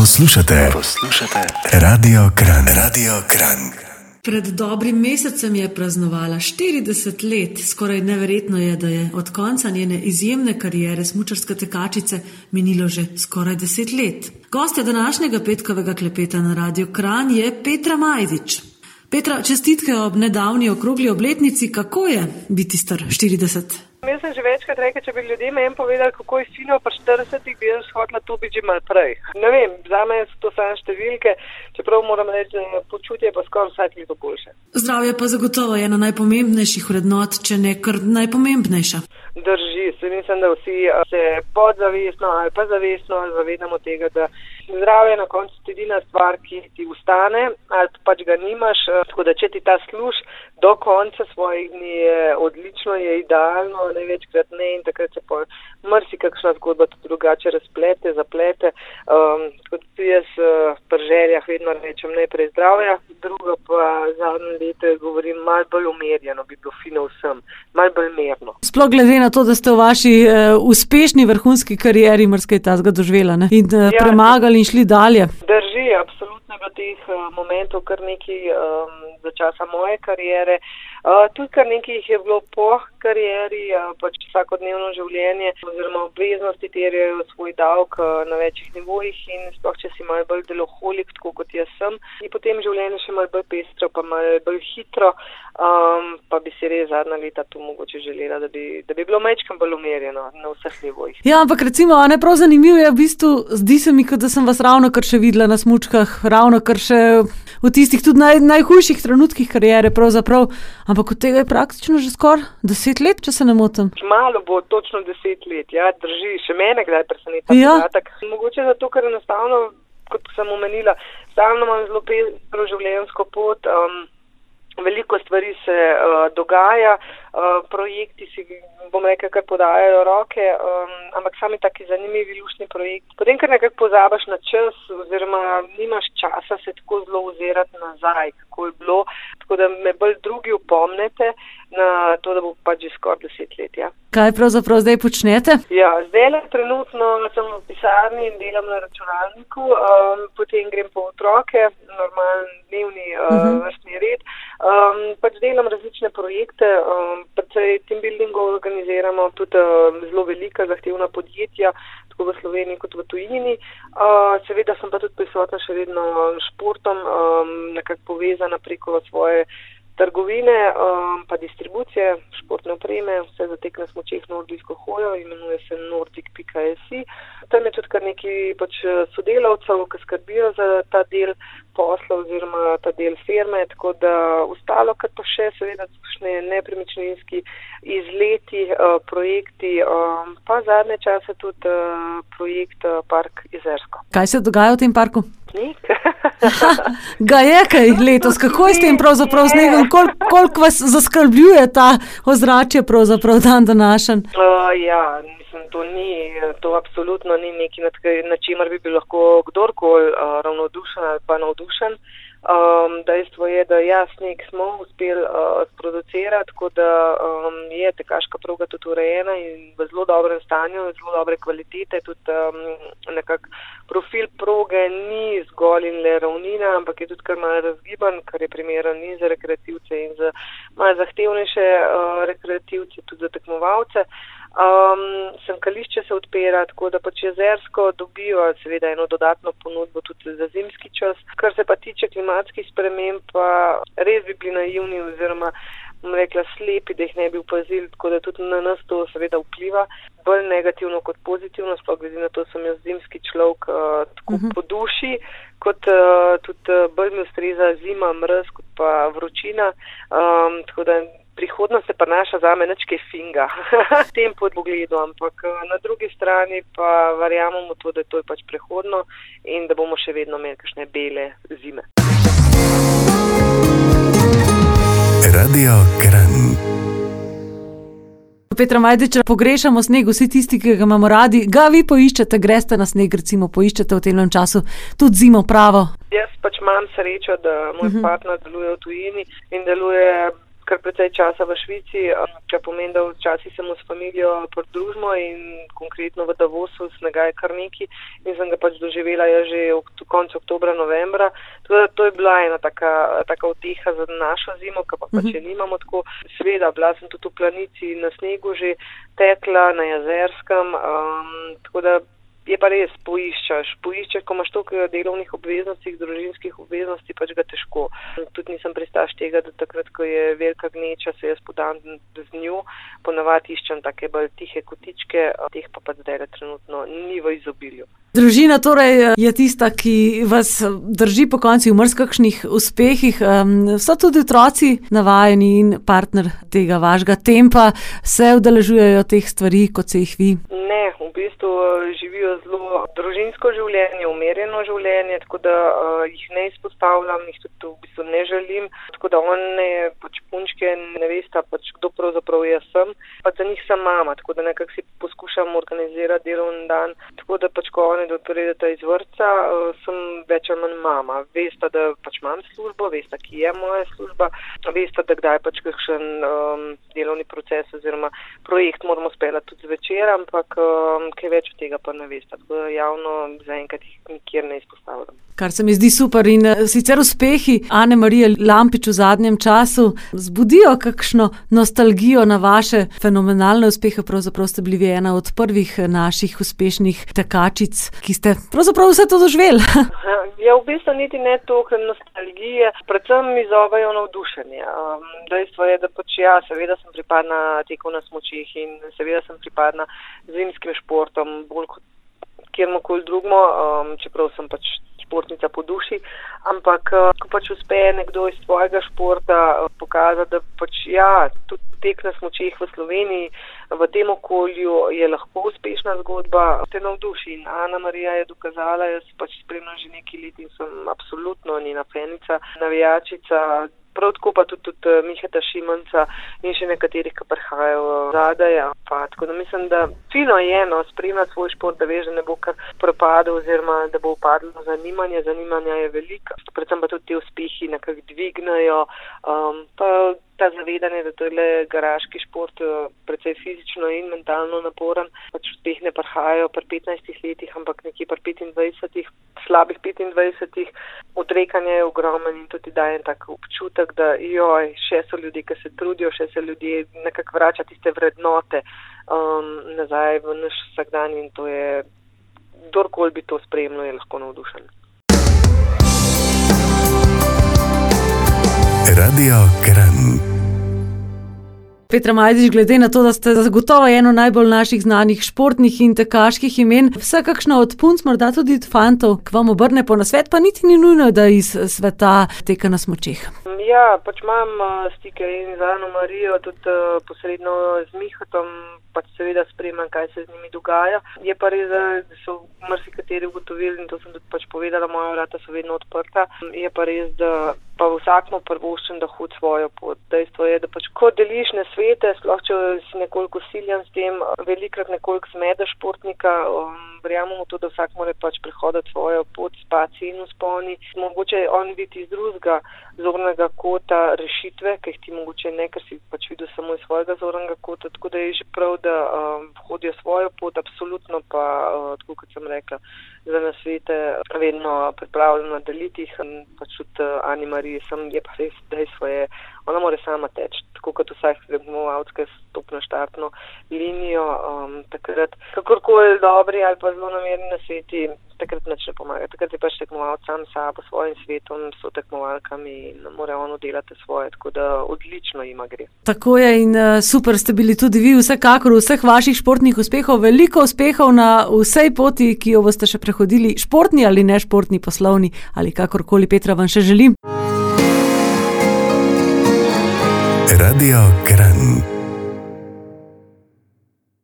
Poslušate, poslušate Radio Kran, Radio Kran. Pred dobrim mesecem je praznovala 40 let, skoraj neverjetno je, da je od konca njene izjemne karijere smučarske tekačice minilo že skoraj 10 let. Gostja današnjega petkovega klepeta na Radio Kran je Petra Majdič. Petra, čestitke ob nedavni okrogli obletnici, kako je biti star 40? Jaz sem že večkrat rekel, če bi ljudem en povedal, kako je fino pa 40, bi jaz hodila to biti že mal prej. Ne vem, za me so to samo številke, čeprav moram reči, da počutje pa skoraj vsak leto boljše. Zdravje pa zagotovo je ena najpomembnejših vrednot, če ne kar najpomembnejša. Drži, se mislim, da vsi se podzavestno ali pa zavestno zavedamo tega, da zdravje na koncu je edina stvar, ki ti ustane ali pač ga nimaš. Tako da, če ti ta služ do konca svojih dni je odlično, je idealno, največkrat ne in takrat se pa mrsi kakšna zgodba tudi drugače razplete, zaplete. Um, kot jaz uh, pri željah vedno rečem najprej zdravja, druga pa zadnje leto govorim mal bolj umerjeno, bi bilo fino vsem, mal bolj merno. Sploh glede na to, da ste v vaši uh, uspešni vrhunski karieri mrskaj tazga doživela ne? in uh, ja, premagali in šli dalje. Drži, absolutno bilo teh uh, momentov kar nekaj um, za časa moje karijere. Uh, tudi kar nekaj jih je bilo po karieri, uh, pač vsakodnevno življenje oziroma obveznosti terjajo svoj davek uh, na večjih nivojih in sploh, če si malo bolj deloholik, tako kot jaz sem, je potem življenje še malo bolj pestro, pa malo bolj hitro, um, pa bi si res zadnja leta tu mogoče želela, da bi, da bi bilo mečkam bolj umerjeno na vseh nivojih. Ja, ampak recimo, ne prav zanimivo je v bistvu, zdi se mi, kot da sem vas ravno kar še videla na smučkah, ravno kar še v tistih tudi naj, najhujših trenutkih karijere pravzaprav. Ampak od tega je praktično že skoraj deset let, če se ne motim. Malo bo točno deset let, ja, drži, še mene kdaj preseneča. Ja. Mogoče zato, ker enostavno, kot sem omenila, stalno imam zelo pestro življenjsko pot. Um, Veliko stvari se uh, dogaja, uh, projekti si, bom rekel, kar podajajo roke, um, ampak sami taki zanimivi, lušni projekti. Potem, ker nekako pozabaš na čas, oziroma nimaš časa se tako zelo ozirati nazaj, kako je bilo, tako da me bolj drugi upomnite na to, da bo pač že skoraj deset let. Ja. Kaj pravzaprav zdaj počnete? Ja, zdaj le trenutno sem v pisarni in delam na računalniku, um, potem grem po otroke, normalen dnevni uh, uh -huh. vrstni red. Um, pač delam različne projekte, um, predvsej team buildingov organiziramo, tudi uh, zelo velika zahtevna podjetja, tako v Sloveniji kot v tujini. Uh, seveda sem pa tudi prisotna še vedno športom, um, nekako povezana preko svoje trgovine, um, pa distribucije športne opreme, vse za tek na smočeh nordijsko hojo, imenuje se nordic.si. Tam je tudi kar nekaj pač sodelavcev, ki skrbijo za ta del posla oziroma ta del firme, tako da ostalo, kar pa še seveda kakšne nepremičninski izleti, uh, projekti, um, pa zadnje čase tudi uh, projekt uh, Park Izersko. Kaj se dogaja v tem parku? Nik. Ga je kaj letos, kako je s tem pravzaprav snegom, koliko kolik vas zaskrbljuje ta ozračje pravzaprav dan današen? Uh, ja, to ni, to absolutno ni nekaj, nad čimer bi bil lahko kdorkoli uh, ravnodušen ali pa navdušen. Um, dejstvo je, da jasnik smo uspeli uh, sproducirati, tako da um, je tekaška proga tudi urejena in v zelo dobrem stanju, zelo dobre kvalitete. Tudi um, nekak profil proge ni zgolj in le ravnina, ampak je tudi kar malo razgiban, kar je primeren in za rekreativce in za malo zahtevnejše uh, rekreativce, tudi za tekmovalce. Um, Semkališče se odpira, tako da pač jezersko dobijo seveda eno dodatno ponudbo tudi za zimski čas. Kar se pa tiče klimatskih sprememb, pa res bi bili naivni oziroma rekla slepi, da jih ne bi upazili, tako da tudi na nas to seveda vpliva. Bolj negativno kot pozitivno, sploh glede na to, sem jaz zimski človek uh, tako uh mhm. -huh. po duši, kot uh, tudi bolj mi ustreza zima, mrz, kot pa vročina. Um, prihodnost se pa naša zame nečke finga s tem podpogledom, ampak eh, na drugi strani pa verjamemo to, da to je pač prehodno in da bomo še vedno imeli kakšne bele zime. Radio Kran. Petra Majdiča, pogrešamo sneg, vsi tisti, ki ga imamo radi. Ga vi poiščete, greste na sneg, recimo poiščete v tem času tudi zimo pravo? Jaz pač imam srečo, da moj uh mhm. -huh. partner deluje v tujini in deluje kar precej časa v Švici, kar pomeni, da včasih sem s familijo podružmo in konkretno v Davosu snega je kar neki in sem ga pač doživela ja že v koncu oktobra, novembra. To, to je bila ena taka, taka uteha za našo zimo, ki pa pač uh -huh. nimamo tako. Sveda, bila sem tudi v planici na snegu že tekla, na jezerskem, um, tako da je pa res, poiščeš, poiščeš, ko imaš toliko delovnih obveznosti, družinskih obveznosti, pač ga težko. Tudi nisem pristaš tega, da takrat, ko je velika gneča, se jaz podam z njo, ponavadi iščem take bolj tihe kotičke, teh pa pa zdaj trenutno ni v izobilju. Družina torej je tista, ki vas drži po konci v mrzkakšnih uspehih. So tudi otroci navajeni in partner tega vašega tempa, se udeležujejo teh stvari, kot se jih vi? Ne, v bistvu živijo zelo družinsko življenje, umirjeno življenje, tako da uh, jih ne izpostavljam, jih tudi v bistvu ne želim. Tako da one pač punčke ne veste, pač, kdo pravzaprav jaz sem. Pa za njih sem mama, tako da nekako si poskušam organizirati delovni dan. Tako da pač, ko one dopredete iz vrca, uh, sem več ali manj mama. Veste, da pač imam službo, veste, ki je moja služba, veste, da kdaj pač kakšen um, delovni proces oziroma projekt moramo speljati tudi zvečer, ampak um, kaj več od tega pa ne veste. Tako da javno zaenkrat jih nikjer ne izpostavljam. Kar se mi zdi super in uh, sicer uspehi Ane Marije Lampič v zadnjem času zbudijo kakšno nostalgijo na vaše fenomenalne uspehe. Pravzaprav ste bili ena od prvih naših uspešnih tekačic, ki ste pravzaprav vse to doživeli. ja, v bistvu niti ne toliko nostalgije, predvsem mi zovejo navdušenje. Um, dejstvo je, da pač ja, seveda sem pripadna teku na smočih in seveda sem pripadna zimskim športom, bolj kot kjermokoli drugmo, um, čeprav sem pač športnica po duši. Ampak, uh, ko pač uspe nekdo iz svojega športa uh, pokazati, da pač ja, tudi tek na smočih v Sloveniji, v tem okolju je lahko uspešna zgodba, te navduši. In Ana Marija je dokazala, jaz pač spremljam že nekaj let in sem absolutno njena fenica, navijačica prav tako pa tudi, tudi eh, Miheta Šimanca in še nekaterih, ki prihajajo zadaj. Tako da mislim, da fino je eno spremljati svoj šport, da veš, da ne bo kar propadel oziroma da bo upadlo zanimanje. Zanimanja je veliko, predvsem pa tudi ti uspehi nekako dvignajo. Um, ta zavedanje, da to je le garaški šport, eh, precej fizično in mentalno naporen, pač uspeh ne prihajajo pri 15 letih, ampak nekje pri 25, slabih 25, odrekanje je ogromen in tudi daje tak občutek, da joj, še so ljudje, ki se trudijo, še se ljudje nekako vrača tiste vrednote um, nazaj v naš vsakdan in to je, kdorkoli bi to spremljal, je lahko navdušen. Radio Kran. Petra Majdiš, glede na to, da ste zagotovo eno najbolj naših znanih športnih in tekaških imen, vsakakšna od punc, morda tudi od fantov, k vam obrne po nasvet, pa niti ni nujno, da iz sveta teka na smočih. Ja, pač imam uh, stike in z Ano Marijo, tudi uh, posredno z Mihatom, pač seveda spremljam, kaj se z njimi dogaja. Je pa res, da so marsikateri ugotovili in to sem tudi pač povedala, moja vrata so vedno odprta. Je pa res, da pa vsakmo prvoščen, da hod svojo pot. Dejstvo je, da pač ko deliš na svete, sploh če si nekoliko siljen s tem, velikrat nekoliko zmeda športnika, um, verjamemo to, da vsak mora pač prehoditi svojo pot, spaci in usponi. Mogoče on biti iz drugega zornega kota rešitve, ker ti mogoče ne, ker si pač videl samo iz svojega zornega kota, tako da je že prav, da um, hodijo svojo pot, absolutno pa, uh, tako kot sem rekla, za nasvete vedno pripravljeno deliti jih, pač tudi uh, animari stvari, sem je pa res dejstvo, je, ona mora sama teči, tako kot vsak tekmovalec, na štartno linijo, um, takrat, kakorkoli dobri ali pa zelo namerni na sveti, takrat neč ne pomaga. Takrat je pač tekmovalec sam sabo, svojim svetom, so tekmovalkami in mora ono delati svoje, tako da odlično ima gre. Tako je in uh, super ste bili tudi vi, vsekakor vseh vaših športnih uspehov, veliko uspehov na vsej poti, ki jo boste še prehodili, športni ali ne športni, poslovni ali kakorkoli, Petra, vam še želim. Radio Kran.